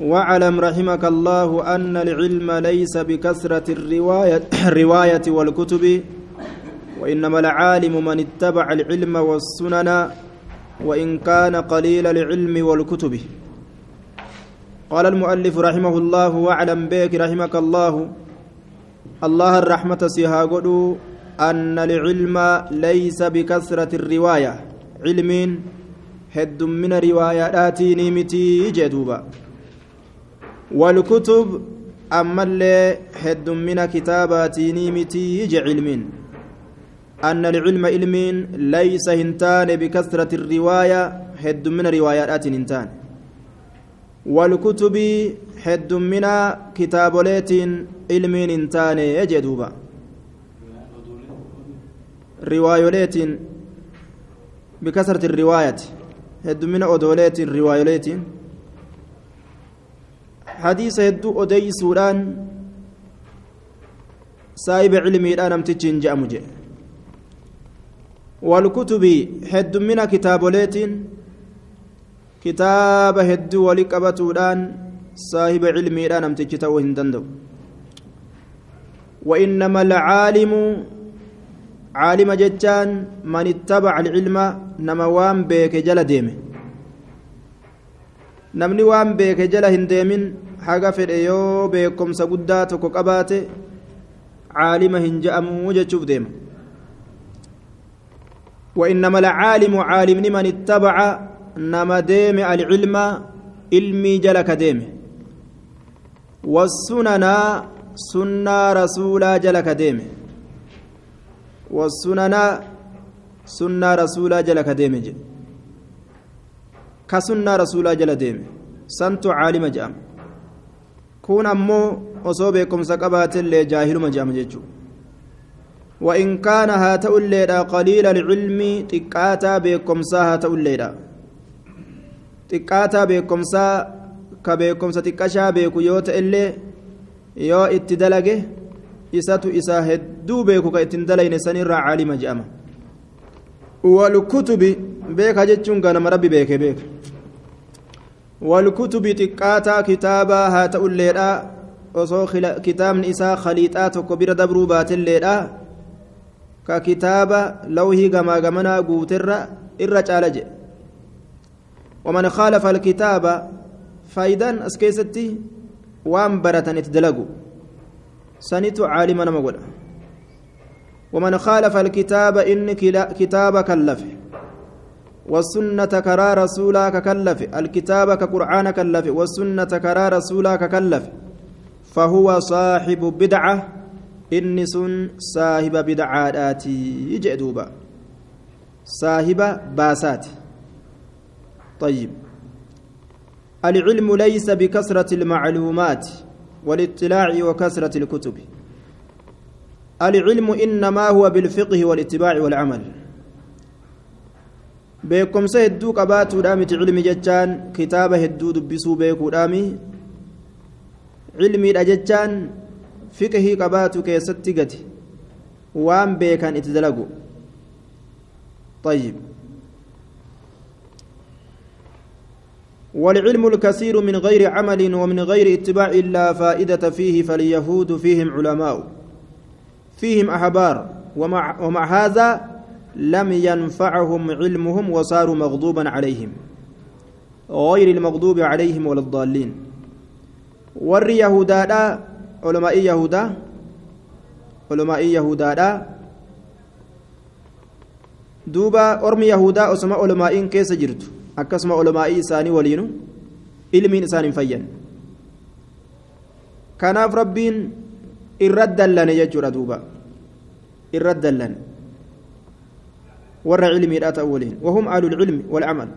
واعلم رحمك الله أن العلم ليس بكثرة الرواية, الرواية والكتب وإنما العالم من اتبع العلم والسنن وإن كان قليل العلم والكتب. قال المؤلف رحمه الله واعلم بك رحمك الله الله الرحمة سيها أن العلم ليس بكثرة الرواية. علم heddumina riwaayaadhaatii miti jee duuba. أما اللي هد من كتاباتي متي علم أن العلم علم ليس هنتان بكثرة الرواية هد من روايات هنتان والكتب هد من كتابولات علم هنتان يجدوبا روايولات بكثرة الرواية odooleetiin riwaayoleetiin hadiisa hedduu odeysuudhaan saahiba cilmiidha namtichi hin je'amu jedhe walkutubi heddumina kitaaboleetiin kitaaba hedduu wali qabatuudhaan saahiba cilmiidha namtichi ta'uu hin danda'u وإنما العالم عالم جتان من اتبع العلم نما وان بيك جل ديمه namni waan beeke jala hin deemin haga fedhe yoo beekomsa guddaa tokko qabaate caalima hin je'amuu jechuuf deema وإنما العالم عالم من اتبع نما ديم العلم علمي جلك ديم والسنن سنة رسولا جلك ديم والسنن سنة رسولا جلك ديم كسنة رسولا جل ديم. سنت عالم جام. كون أمو أصوبي كم سكبات اللي جاهل مجام جيجو. وإن كان هاتو الليلة قليل العلم تكاتا بكم سا هاتو الليلة تكاتا بكم سا كبكم ستكشا بكو يوت اللي يو اتدلقه. Isatu isaa hedduu beeku ka ittiin dalayne sanirraa caalima je'ama walkutubi beeka jechuun ganama rabbi beeke beeka walkutubi xiqqaataa kitaabaa haa ta'ulleedha osoo kitaabni isaa khaliixaa tokko bira dabruu baatelleedha ka kitaaba lawhii gamaa gamanaa guuterra irra caala jedhe ومن خالف الكتاب فايدان اسكيستي وان برتن اتدلقوا سنت عالما نمقول ومن خالف الكتاب إن كتاب كلف. والسنة كرا رسولا ككلف. الكتاب كقرآن كلف. والسنة كرا رسولا ككلف. فهو صاحب بدعة. إنس صاحب بدعات يجدوبا صاحب باسات. طيب. العلم ليس بكثرة المعلومات. والاطلاع وكثرة الكتب العلم إنما هو بالفقه والاتباع والعمل beekumsa hedduu qabaatuudha miti cilmi jechaan kitaaba hedduu dubbisuu beekuudhaami cilmiidha jechaan fiqhii qabaatu keessatti gati waan beekan itti dalagu طيب والعلم الكثير من غير عمل ومن غير اتباع لا فائدة فيه فاليهود فيهم علماء فيهم أحبار. ومع, ومع هذا لم ينفعهم علمهم وصاروا مغضوبا عليهم غير المغضوب عليهم ولا الضالين. ور يهودا علماء يهودا علماء يهودا دوبا أرمي يهودا أسمى علماء كيس جرتو. Akkasuma olamaa'ii isaanii waliinu ilmiin isaan hin fayyan kanaaf rabbiin irra dallane jechuudha duuba irra dallane warra cilmiidhaa ta'u waliin wahum ahlu lcilmi walcamal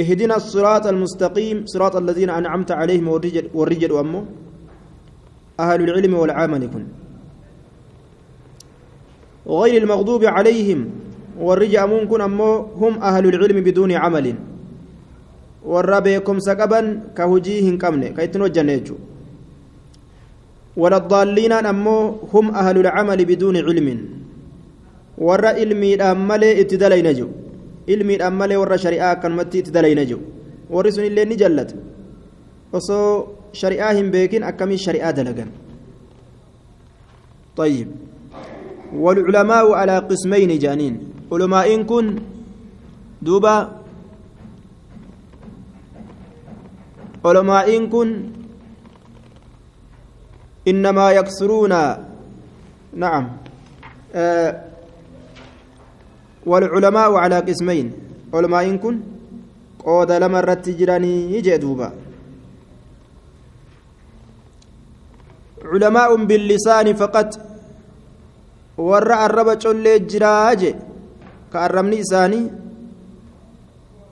اهدنا الصراط المستقيم صراط الذين أنعمت عليهم والرجل, والرجل أمه أهل العلم والعمل كن غير المغضوب عليهم camalin warra beekumsa qaban ka hujii hin qabne ka ittiin hojjanne jechuudha waladaalliinaan ammoo hum ahlulcamali biduuni cilmin warra ilmiidhaan malee itti dalayna jiru ilmiidhaan malee warra shari'aa akkanumatti itti dalayna jiru warri sun illee ni jallata osoo shari'aa hin beekin akkamii shari'aa dalagan طيب والعلماء على قسمين جانين كن دوبا علماء كن إنما يكسرون نعم آه والعلماء على قسمين علماء كن قود لما رتجراني يجي دوبا. علماء باللسان فقط arraba collee jiraa je arrabni isaanii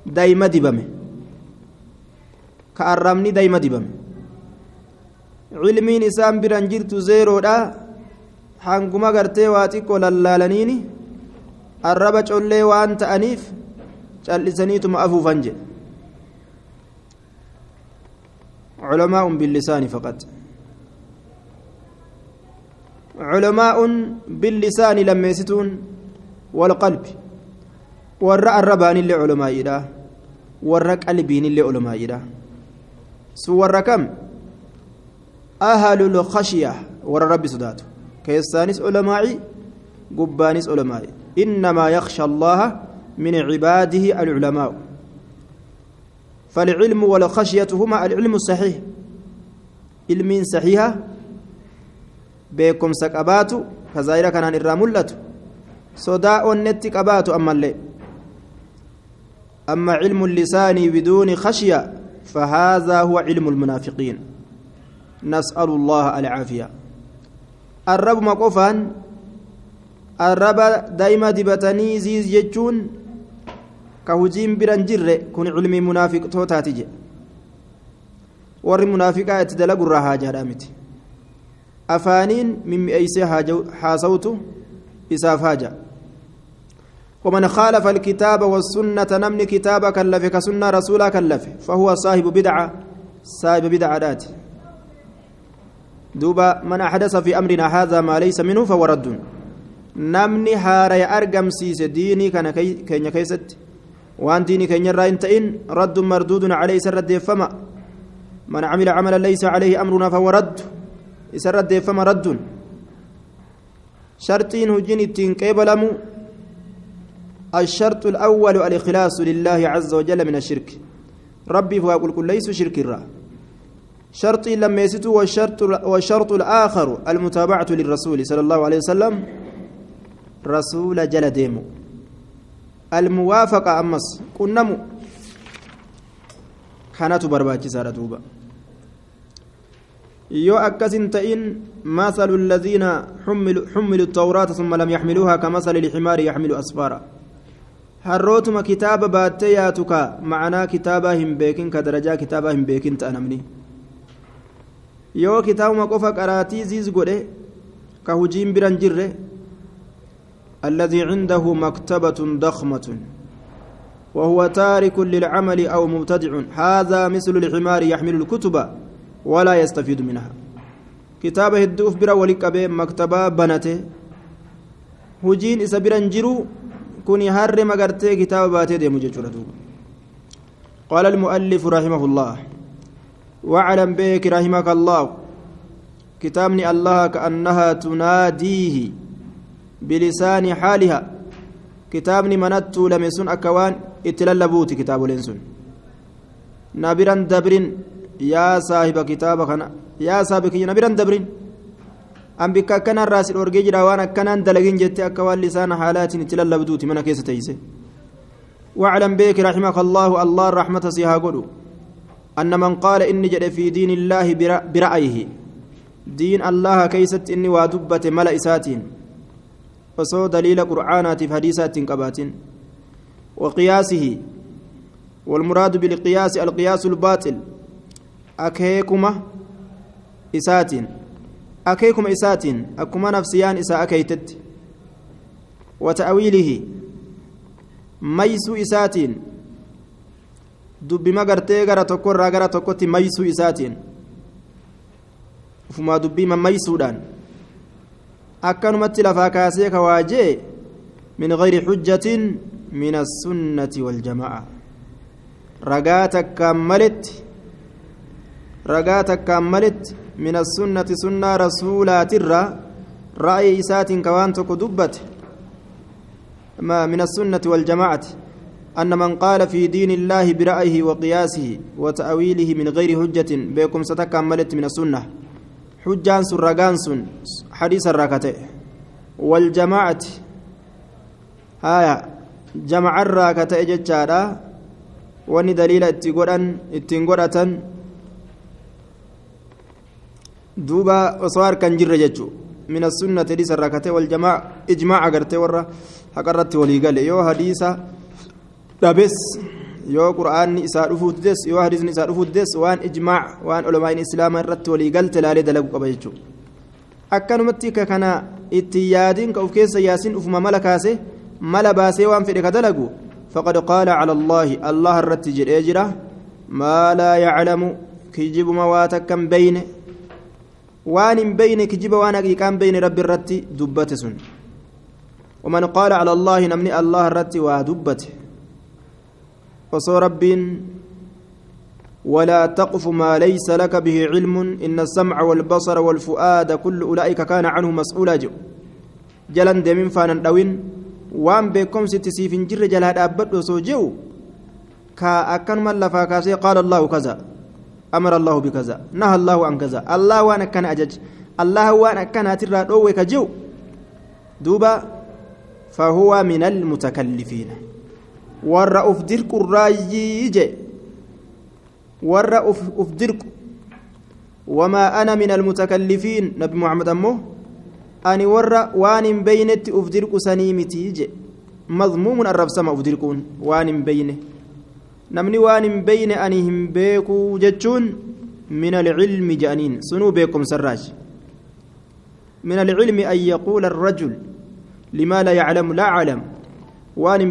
dayma dibame ka arrabni dayma dibame cilmiin isaan biran jirtu zeeroodha hanguma gartee waa xiqqoo lallaalaniini arraba collee waan ta'aniif cal'isaniituma afuufan jedhe علماء باللسان فقط علماء باللسان لما يستون والقلب ورى الربان اللي علماء إله ورى قلبين اللي علماء إله سور كم أهل الخشية ورى رب سداته كيسانس علماء قبانس علماء إنما يخشى الله من عباده العلماء فالعلم والخشية هما العلم الصحيح علم beekumsa qabaatu ka zaahira kanaan irraa mul'atu. Sodaa onnetti qabaatu ammallee. أما علم اللسان بدون خشية فهذا هو علم المنافقين. نسأل الله العافية. الرب مقفان الرب دايما دبتني زيز جتون كهجين برنجر كن علم منافق توتاتي ور منافقات دلق الرهاجة رامتي أفانين من حاسوت إساف هاجا ومن خالف الكتاب والسنة نمني كتاب كلف كسنة رسولا كلف فهو صاحب بدعة صاحب بدعة دات دوبا من أحدث في أمرنا هذا ما ليس منه فهو رد. نمني هاري أرقم سيس ديني كان كي كيست. وان ديني يرى إن رد مردود عليه سرد فما. من عمل عملا ليس عليه أمرنا فهو رد. isarra deeffama radduun sharxiin hojiin ittiin qeebalamu الشرط الأول الإخلاص لله عز وجل من الشرك. ربي فأقول كل ليس شرك الرا. شرطي لما يسيتوا والشرط والشرط الآخر المتابعة للرسول صلى الله عليه وسلم. رسول جل ديمو. الموافقة أمس. كنمو كانت برباكي سارة yoo akkas hin ta'in masalu alladhiina xummilu tawraata summa lam yaxmiluuhaa kamasali lximaari yaxmilu asfaara macanaa kitaabaa hin beekin ka darajaa kitaabaa hin beekin ta'a namni yoo kitaabuma qofa qaraatii ziiz godhe ka hujiin biran jirre الذي عنده مكتبة ضخمة وهو تارك للعمل أو مبتدع هذا مثل الحمار يحمل الكتب ولا يستفيد منها كتاب هدوف برا ولك مكتبة بنته هجين إسا برا جرو كوني هر مغرتي كتاب باتي دي مججورة قال المؤلف رحمه الله واعلم بك رحمك الله كتابني الله كأنها تناديه بلسان حالها كتابني منت لمسون أكوان اتللبوت كتاب لنسون دبرين yaa saahiba kitaaba kana yaa saahiba kiyya nabiran dabrin. An bikka akkanaan raasi dhorgee jira waan akkanaan dalagin jette akka waan lisaana haalaatiin itti lallabduuti mana keessa teeyse واعلم بك رحمك الله الله رحمة سيها قلو أن من قال إني جد في دين الله برأيه دين الله كيست إني وادبة ملأ فصو دليل قرآنات في قبات وقياسه والمراد بالقياس القياس الباطل akeekuma isaatiin. Akeekuma isaatiin akkuma nafsiyaan isaa akeeytetti wata'awiilihi maysuu isaatiin dubbima gartee gara tokko irraa gara tokkotti maysuu isaatiin ufumaa dubbii mammaysuudhaan akkanumatti lafaa kaasee kawaajee min gayri xujjatin من السنة والجماعة رقاتك كملت رقاتك كملت من السنة سنة رسولات الرّ رأي إسات كوانتك دبت. ما من السنة والجماعة أن من قال في دين الله برأيه وقياسه وتأويله من غير حجة بكم ستكملت من السنة. حجان سرقان سن حديث الراكتة والجماعة هايا جمع الراكتة جتشارا. واني دليل اتقرأن اتنقرأة دوبا وصوار كان جر جتشو من السنة ليس الراكتة والجماعة إجماع أقرتي ورا حقرت ولي قال يو حديثا دبس yoo qura'aanni isaa dhufuutti des yoo hadiisni isaa dhufuutti des waan ijmaac waan ulamaan islaamaa irratti walii galte laalee dalagu qaba jechuudha akkanumatti ka kana itti yaadiin ka uf keessa yaasin ufuma mala kaase mala baasee waan fedhe ka dalagu faqad qaala cala allaahi allah irratti jedhee jira maa laa yaclamu kijibuma waa takkan beyne waan hin beyne kijiba waan haqiiqaan beyne rabbi irratti dubbate ومن قال على الله نمني الله الرتي ودبته وصو رب ولا تقف ما ليس لك به علم إن السمع والبصر والفؤاد كل أولئك كان عنه مسؤولا جو. جلن دمين فانا دوين وان بكم ستسيف جر جلاد أبد وسوجو كا أكن من قال الله كذا. أمر الله بكذا نهى الله عن كذا الله وأنا كان أجج الله وأنا كان أترى دوك جو دوبا فهو من المتكلفين warra uf dirqu raayyii je warra uf dirqu wamaa ana min almutakallifiin nabi muhammad ammoo ani warra waan hin beynetti uf dirqu sanii mitii namni waan hin beyne ani hin beekuu jechuun min alcilmi je'aniin sunuu beekumsarraaj من العلم أن يقول الرجل لما لا يعلم لا أعلم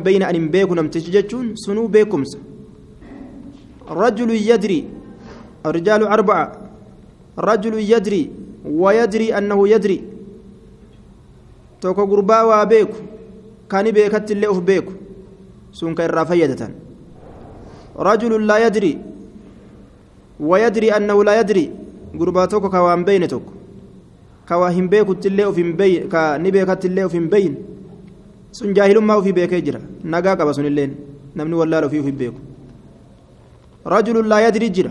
beyne an hin beeku namtichi jechuun sunuu beekumsa rajulu yadri الرجال أربعة رجل يدري ويدري أنه يدري توكو غربا وابيكو كان بيكت اللي أف بيكو سون كان رافيدة رجل لا يدري ويدري أنه لا يدري غربا توكو كوان بين توكو كواهم بيكو تلي أف بين كنبيكت اللي أف بين sun jaahilummaa ofii beekee jira nagaa qaba sunilleen namni wallaala ofii ofii beeku rajulun laa yadri jira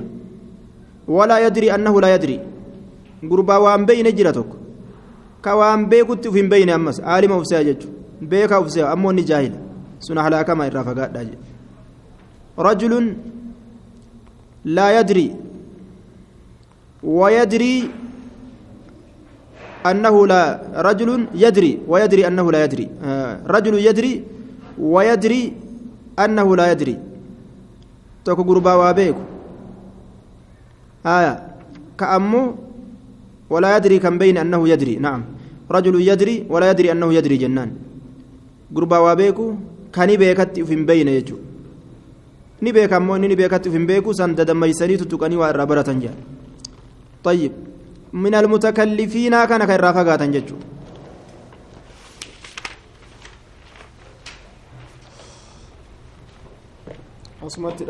walaa yadri annahu laa yadri gurbaa waan beeyne jira tokko ka waan beekutti uf hin beeyne ammas aalima ufseya jechu beekaa ufseya ammoo inni jaahila sun rajulun laa yadri ويدري أنه لا رجل يدري ويدري أنه لا يدري. آه رجل يدري ويدري أنه لا يدري. توكو غربا وابيكو. آية. كأمو ولا يدري كم بين أنه يدري. نعم. رجل يدري ولا يدري أنه يدري جنان. غربا وابيكو. كاني بيكت في بين يجو. Ni beeka ammoo inni ni beekatti uf hin beeku san dadammaysanii tuttuqanii waa irraa baratan jedha طيب من المتكلفين كان كان رافقات جتشو